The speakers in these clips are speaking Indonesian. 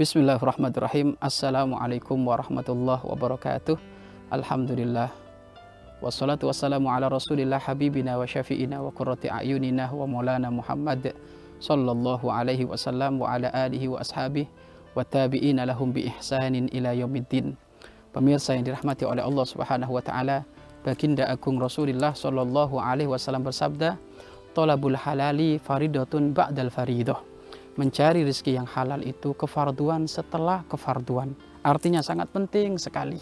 Bismillahirrahmanirrahim. Assalamualaikum warahmatullahi wabarakatuh. Alhamdulillah. Wassalatu wassalamu ala rasulillah habibina wa syafi'ina wa qurrati a'yunina wa maulana Muhammad sallallahu alaihi wasallam wa ala alihi wa ashabih wa tabi'ina lahum bi ihsanin ila yaumiddin. Pemirsa yang dirahmati oleh Allah Subhanahu wa taala, baginda agung Rasulullah sallallahu alaihi wasallam bersabda, "Talabul halali faridatun ba'dal faridah." Mencari rezeki yang halal itu kefarduan setelah kefarduan. Artinya sangat penting sekali.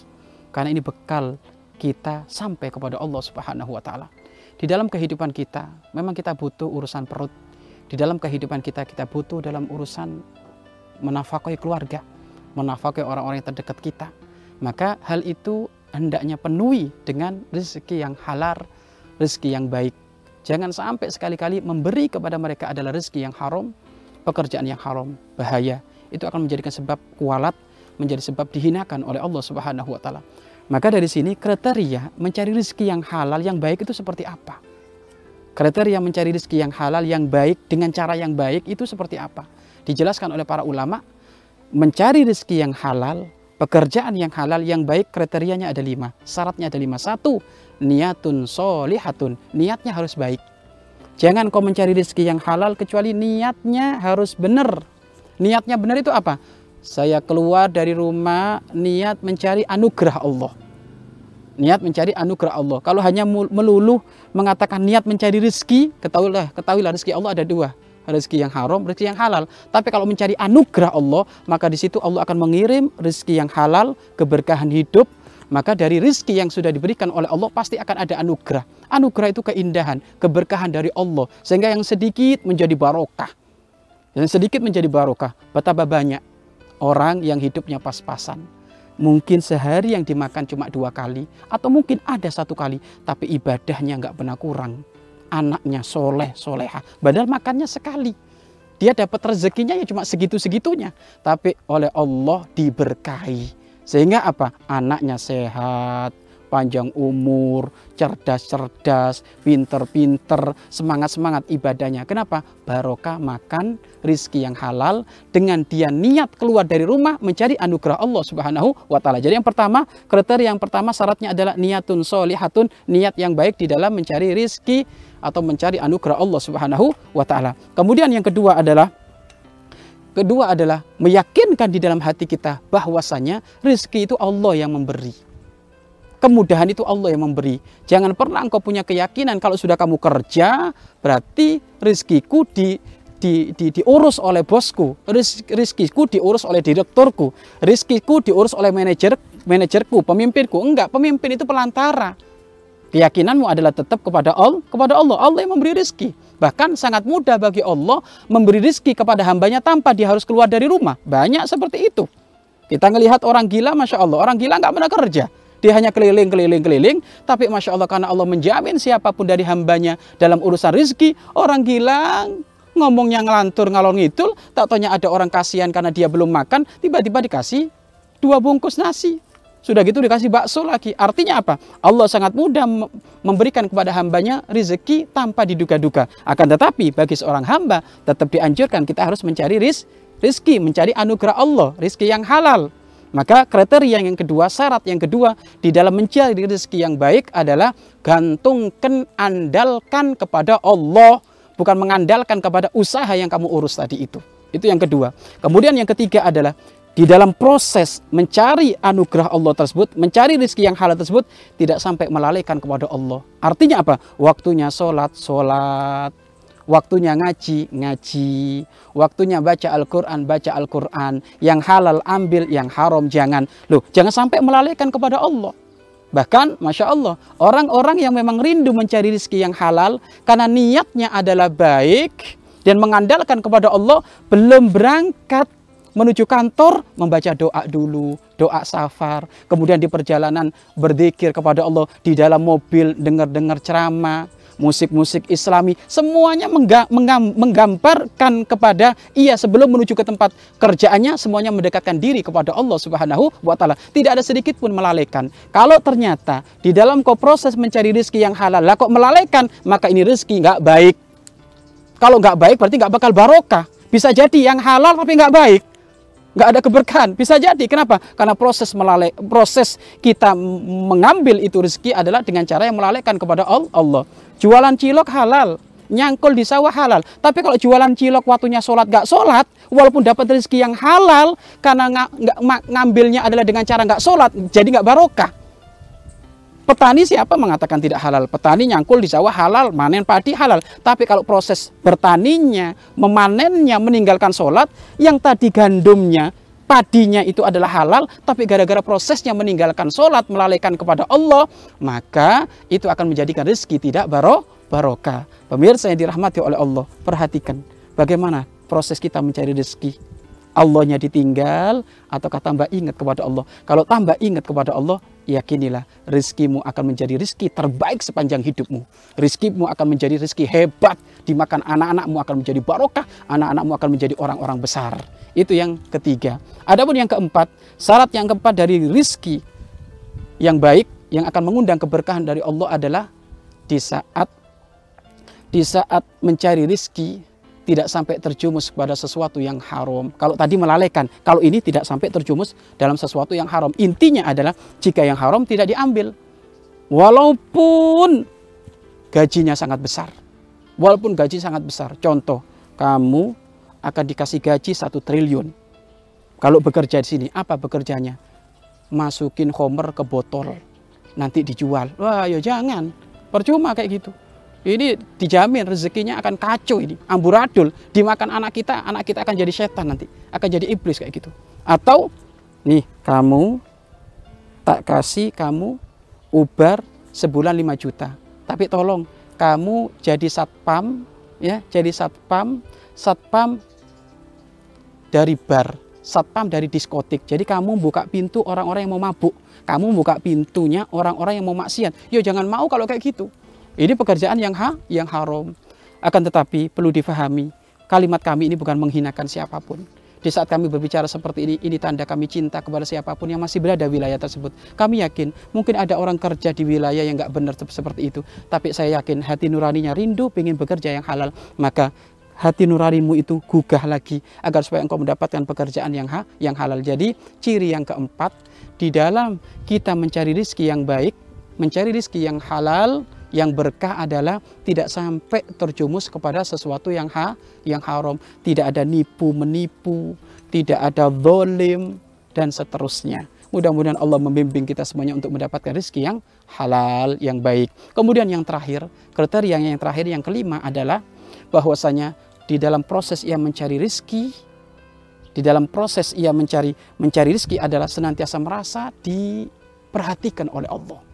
Karena ini bekal kita sampai kepada Allah Subhanahu wa taala. Di dalam kehidupan kita, memang kita butuh urusan perut. Di dalam kehidupan kita kita butuh dalam urusan menafkahi keluarga, menafkahi orang-orang yang terdekat kita. Maka hal itu hendaknya penuhi dengan rezeki yang halal, rezeki yang baik. Jangan sampai sekali-kali memberi kepada mereka adalah rezeki yang haram, pekerjaan yang haram, bahaya. Itu akan menjadikan sebab kualat, menjadi sebab dihinakan oleh Allah Subhanahu wa taala. Maka dari sini kriteria mencari rezeki yang halal yang baik itu seperti apa? Kriteria mencari rezeki yang halal yang baik dengan cara yang baik itu seperti apa? Dijelaskan oleh para ulama, mencari rezeki yang halal, pekerjaan yang halal yang baik kriterianya ada lima. Syaratnya ada lima. Satu, niatun solihatun. Niatnya harus baik. Jangan kau mencari rezeki yang halal kecuali niatnya harus benar. Niatnya benar itu apa? Saya keluar dari rumah niat mencari anugerah Allah. Niat mencari anugerah Allah. Kalau hanya melulu mengatakan niat mencari rezeki, ketahuilah, ketahuilah rezeki Allah ada dua. Rezeki yang haram, rezeki yang halal. Tapi kalau mencari anugerah Allah, maka di situ Allah akan mengirim rezeki yang halal, keberkahan hidup, maka dari rizki yang sudah diberikan oleh Allah pasti akan ada anugerah. Anugerah itu keindahan, keberkahan dari Allah. Sehingga yang sedikit menjadi barokah. Yang sedikit menjadi barokah. Betapa banyak orang yang hidupnya pas-pasan. Mungkin sehari yang dimakan cuma dua kali. Atau mungkin ada satu kali. Tapi ibadahnya nggak pernah kurang. Anaknya soleh, soleha. Padahal makannya sekali. Dia dapat rezekinya ya cuma segitu-segitunya. Tapi oleh Allah diberkahi sehingga apa? Anaknya sehat, panjang umur, cerdas-cerdas, pinter-pinter, semangat-semangat ibadahnya. Kenapa? Barokah makan rizki yang halal dengan dia niat keluar dari rumah mencari anugerah Allah Subhanahu wa taala. Jadi yang pertama, kriteria yang pertama syaratnya adalah niatun solihatun, niat yang baik di dalam mencari rizki atau mencari anugerah Allah Subhanahu wa taala. Kemudian yang kedua adalah Kedua adalah meyakinkan di dalam hati kita bahwasanya rezeki itu Allah yang memberi. Kemudahan itu Allah yang memberi. Jangan pernah engkau punya keyakinan kalau sudah kamu kerja berarti rezekiku di, di, di, diurus oleh bosku, rezekiku diurus oleh direkturku, rezekiku diurus oleh manajer manajerku, pemimpinku. Enggak, pemimpin itu pelantara. Keyakinanmu adalah tetap kepada Allah, kepada Allah. Allah yang memberi rezeki. Bahkan sangat mudah bagi Allah memberi rizki kepada hambanya tanpa dia harus keluar dari rumah. Banyak seperti itu. Kita melihat orang gila, Masya Allah. Orang gila nggak pernah kerja. Dia hanya keliling, keliling, keliling. Tapi Masya Allah karena Allah menjamin siapa pun dari hambanya dalam urusan rizki. Orang gila ngomongnya ngelantur, ngalor ngidul. Tak tanya ada orang kasihan karena dia belum makan. Tiba-tiba dikasih dua bungkus nasi. Sudah gitu dikasih bakso lagi. Artinya apa? Allah sangat mudah memberikan kepada hambanya rezeki tanpa diduga-duga. Akan tetapi bagi seorang hamba tetap dianjurkan kita harus mencari riz, rizki, mencari anugerah Allah, rizki yang halal. Maka kriteria yang kedua, syarat yang kedua di dalam mencari rezeki yang baik adalah gantungkan, andalkan kepada Allah. Bukan mengandalkan kepada usaha yang kamu urus tadi itu. Itu yang kedua. Kemudian yang ketiga adalah di dalam proses mencari anugerah Allah tersebut, mencari rezeki yang halal tersebut, tidak sampai melalaikan kepada Allah. Artinya apa? Waktunya sholat, sholat. Waktunya ngaji, ngaji. Waktunya baca Al-Quran, baca Al-Quran. Yang halal ambil, yang haram jangan. Loh, jangan sampai melalaikan kepada Allah. Bahkan, Masya Allah, orang-orang yang memang rindu mencari rezeki yang halal, karena niatnya adalah baik, dan mengandalkan kepada Allah, belum berangkat menuju kantor membaca doa dulu, doa safar, kemudian di perjalanan berzikir kepada Allah, di dalam mobil dengar-dengar ceramah, musik-musik islami, semuanya menggambarkan kepada ia sebelum menuju ke tempat kerjaannya, semuanya mendekatkan diri kepada Allah Subhanahu wa taala. Tidak ada sedikit pun melalaikan. Kalau ternyata di dalam kau proses mencari rezeki yang halal, lah kok melalaikan, maka ini rezeki nggak baik. Kalau nggak baik berarti nggak bakal barokah. Bisa jadi yang halal tapi nggak baik nggak ada keberkahan. Bisa jadi. Kenapa? Karena proses melalai proses kita mengambil itu rezeki adalah dengan cara yang melalaikan kepada Allah. Jualan cilok halal, nyangkul di sawah halal. Tapi kalau jualan cilok waktunya sholat gak sholat, walaupun dapat rezeki yang halal, karena nggak ngambilnya adalah dengan cara nggak sholat, jadi nggak barokah. Petani siapa mengatakan tidak halal? Petani nyangkul di sawah halal, manen padi halal. Tapi kalau proses bertaninya, memanennya, meninggalkan sholat, yang tadi gandumnya, padinya itu adalah halal, tapi gara-gara prosesnya meninggalkan sholat, melalaikan kepada Allah, maka itu akan menjadikan rezeki tidak baro, barokah. Pemirsa yang dirahmati oleh Allah, perhatikan bagaimana proses kita mencari rezeki. Allahnya ditinggal ataukah tambah ingat kepada Allah. Kalau tambah ingat kepada Allah, yakinilah rizkimu akan menjadi rizki terbaik sepanjang hidupmu. Rizkimu akan menjadi rizki hebat. Dimakan anak-anakmu akan menjadi barokah. Anak-anakmu akan menjadi orang-orang besar. Itu yang ketiga. Adapun yang keempat, syarat yang keempat dari rizki yang baik yang akan mengundang keberkahan dari Allah adalah di saat di saat mencari rizki tidak sampai terjumus kepada sesuatu yang haram. Kalau tadi melalaikan, kalau ini tidak sampai terjumus dalam sesuatu yang haram. Intinya adalah jika yang haram tidak diambil. Walaupun gajinya sangat besar. Walaupun gaji sangat besar. Contoh, kamu akan dikasih gaji satu triliun. Kalau bekerja di sini, apa bekerjanya? Masukin homer ke botol, nanti dijual. Wah, ya jangan. Percuma kayak gitu ini dijamin rezekinya akan kacau ini. Amburadul dimakan anak kita anak kita akan jadi setan nanti. Akan jadi iblis kayak gitu. Atau nih kamu tak kasih kamu ubar sebulan 5 juta. Tapi tolong kamu jadi satpam ya jadi satpam satpam dari bar satpam dari diskotik. Jadi kamu buka pintu orang-orang yang mau mabuk. Kamu buka pintunya orang-orang yang mau maksiat. Yo jangan mau kalau kayak gitu ini pekerjaan yang ha, yang haram. Akan tetapi perlu difahami, kalimat kami ini bukan menghinakan siapa pun. Di saat kami berbicara seperti ini, ini tanda kami cinta kepada siapa pun yang masih berada di wilayah tersebut. Kami yakin mungkin ada orang kerja di wilayah yang nggak benar seperti itu. Tapi saya yakin hati nuraninya rindu ingin bekerja yang halal. Maka hati nuranimu itu gugah lagi agar supaya engkau mendapatkan pekerjaan yang ha, yang halal. Jadi ciri yang keempat di dalam kita mencari rizki yang baik, mencari rizki yang halal, yang berkah adalah tidak sampai terjumus kepada sesuatu yang ha, yang haram, tidak ada nipu menipu, tidak ada zolim dan seterusnya. Mudah-mudahan Allah membimbing kita semuanya untuk mendapatkan rezeki yang halal, yang baik. Kemudian yang terakhir, kriteria yang terakhir yang kelima adalah bahwasanya di dalam proses ia mencari rezeki, di dalam proses ia mencari mencari rezeki adalah senantiasa merasa diperhatikan oleh Allah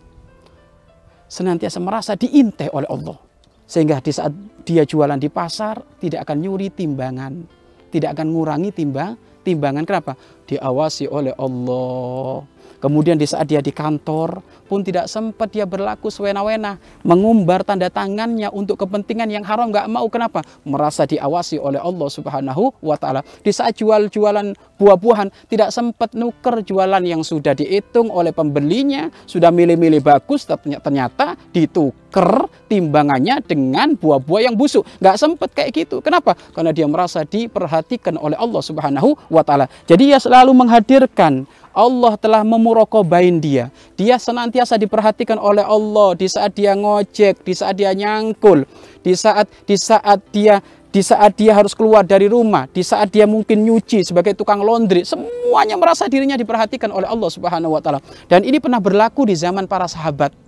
senantiasa merasa diintai oleh Allah. Sehingga di saat dia jualan di pasar tidak akan nyuri timbangan, tidak akan ngurangi timbang timbangan. Kenapa? Diawasi oleh Allah. Kemudian di saat dia di kantor pun tidak sempat dia berlaku sewena-wena. Mengumbar tanda tangannya untuk kepentingan yang haram nggak mau. Kenapa? Merasa diawasi oleh Allah subhanahu wa ta'ala. Di saat jual-jualan buah-buahan tidak sempat nuker jualan yang sudah dihitung oleh pembelinya. Sudah milih-milih bagus ternyata dituker timbangannya dengan buah-buah yang busuk. Nggak sempat kayak gitu. Kenapa? Karena dia merasa diperhatikan oleh Allah subhanahu wa ta'ala. Jadi dia selalu menghadirkan Allah telah memurokobain dia. Dia senantiasa diperhatikan oleh Allah di saat dia ngojek, di saat dia nyangkul, di saat di saat dia di saat dia harus keluar dari rumah, di saat dia mungkin nyuci sebagai tukang laundry, semuanya merasa dirinya diperhatikan oleh Allah Subhanahu wa taala. Dan ini pernah berlaku di zaman para sahabat.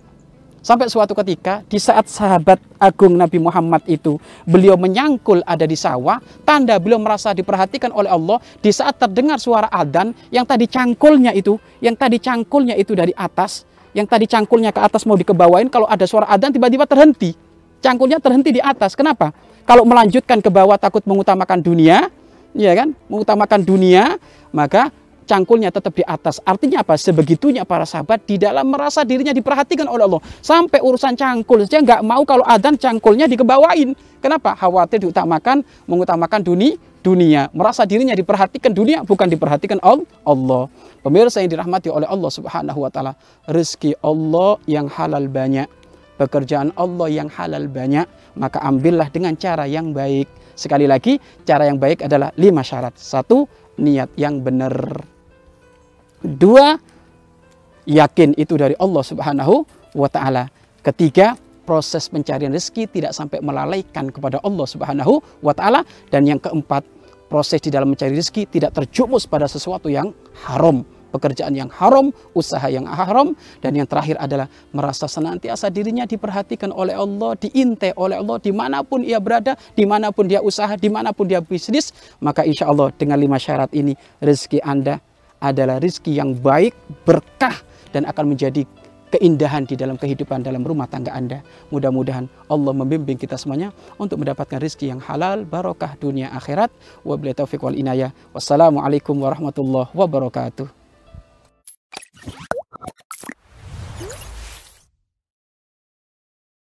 Sampai suatu ketika di saat sahabat agung Nabi Muhammad itu beliau menyangkul ada di sawah, tanda beliau merasa diperhatikan oleh Allah di saat terdengar suara adzan yang tadi cangkulnya itu, yang tadi cangkulnya itu dari atas, yang tadi cangkulnya ke atas mau dikebawain kalau ada suara adzan tiba-tiba terhenti. Cangkulnya terhenti di atas. Kenapa? Kalau melanjutkan ke bawah takut mengutamakan dunia, ya kan? Mengutamakan dunia, maka cangkulnya tetap di atas. Artinya apa? Sebegitunya para sahabat di dalam merasa dirinya diperhatikan oleh Allah. Sampai urusan cangkul saja nggak mau kalau adan cangkulnya dikebawain. Kenapa? Khawatir diutamakan, mengutamakan dunia, dunia. Merasa dirinya diperhatikan dunia, bukan diperhatikan Allah. Pemirsa yang dirahmati oleh Allah subhanahu wa ta'ala. Rezeki Allah yang halal banyak. pekerjaan Allah yang halal banyak, maka ambillah dengan cara yang baik. Sekali lagi, cara yang baik adalah lima syarat. Satu, niat yang benar. Dua, yakin itu dari Allah Subhanahu wa taala. Ketiga, proses pencarian rezeki tidak sampai melalaikan kepada Allah Subhanahu wa taala dan yang keempat, proses di dalam mencari rezeki tidak terjumus pada sesuatu yang haram pekerjaan yang haram, usaha yang haram, dan yang terakhir adalah merasa senantiasa dirinya diperhatikan oleh Allah, diintai oleh Allah di mana pun ia berada, di mana pun dia usaha, di mana pun dia bisnis, maka insya Allah dengan lima syarat ini rezeki Anda adalah rezeki yang baik, berkah, dan akan menjadi keindahan di dalam kehidupan dalam rumah tangga Anda. Mudah-mudahan Allah membimbing kita semuanya untuk mendapatkan rezeki yang halal, barokah dunia akhirat. Wabillahi taufiq wal inayah. Wassalamualaikum warahmatullahi wabarakatuh.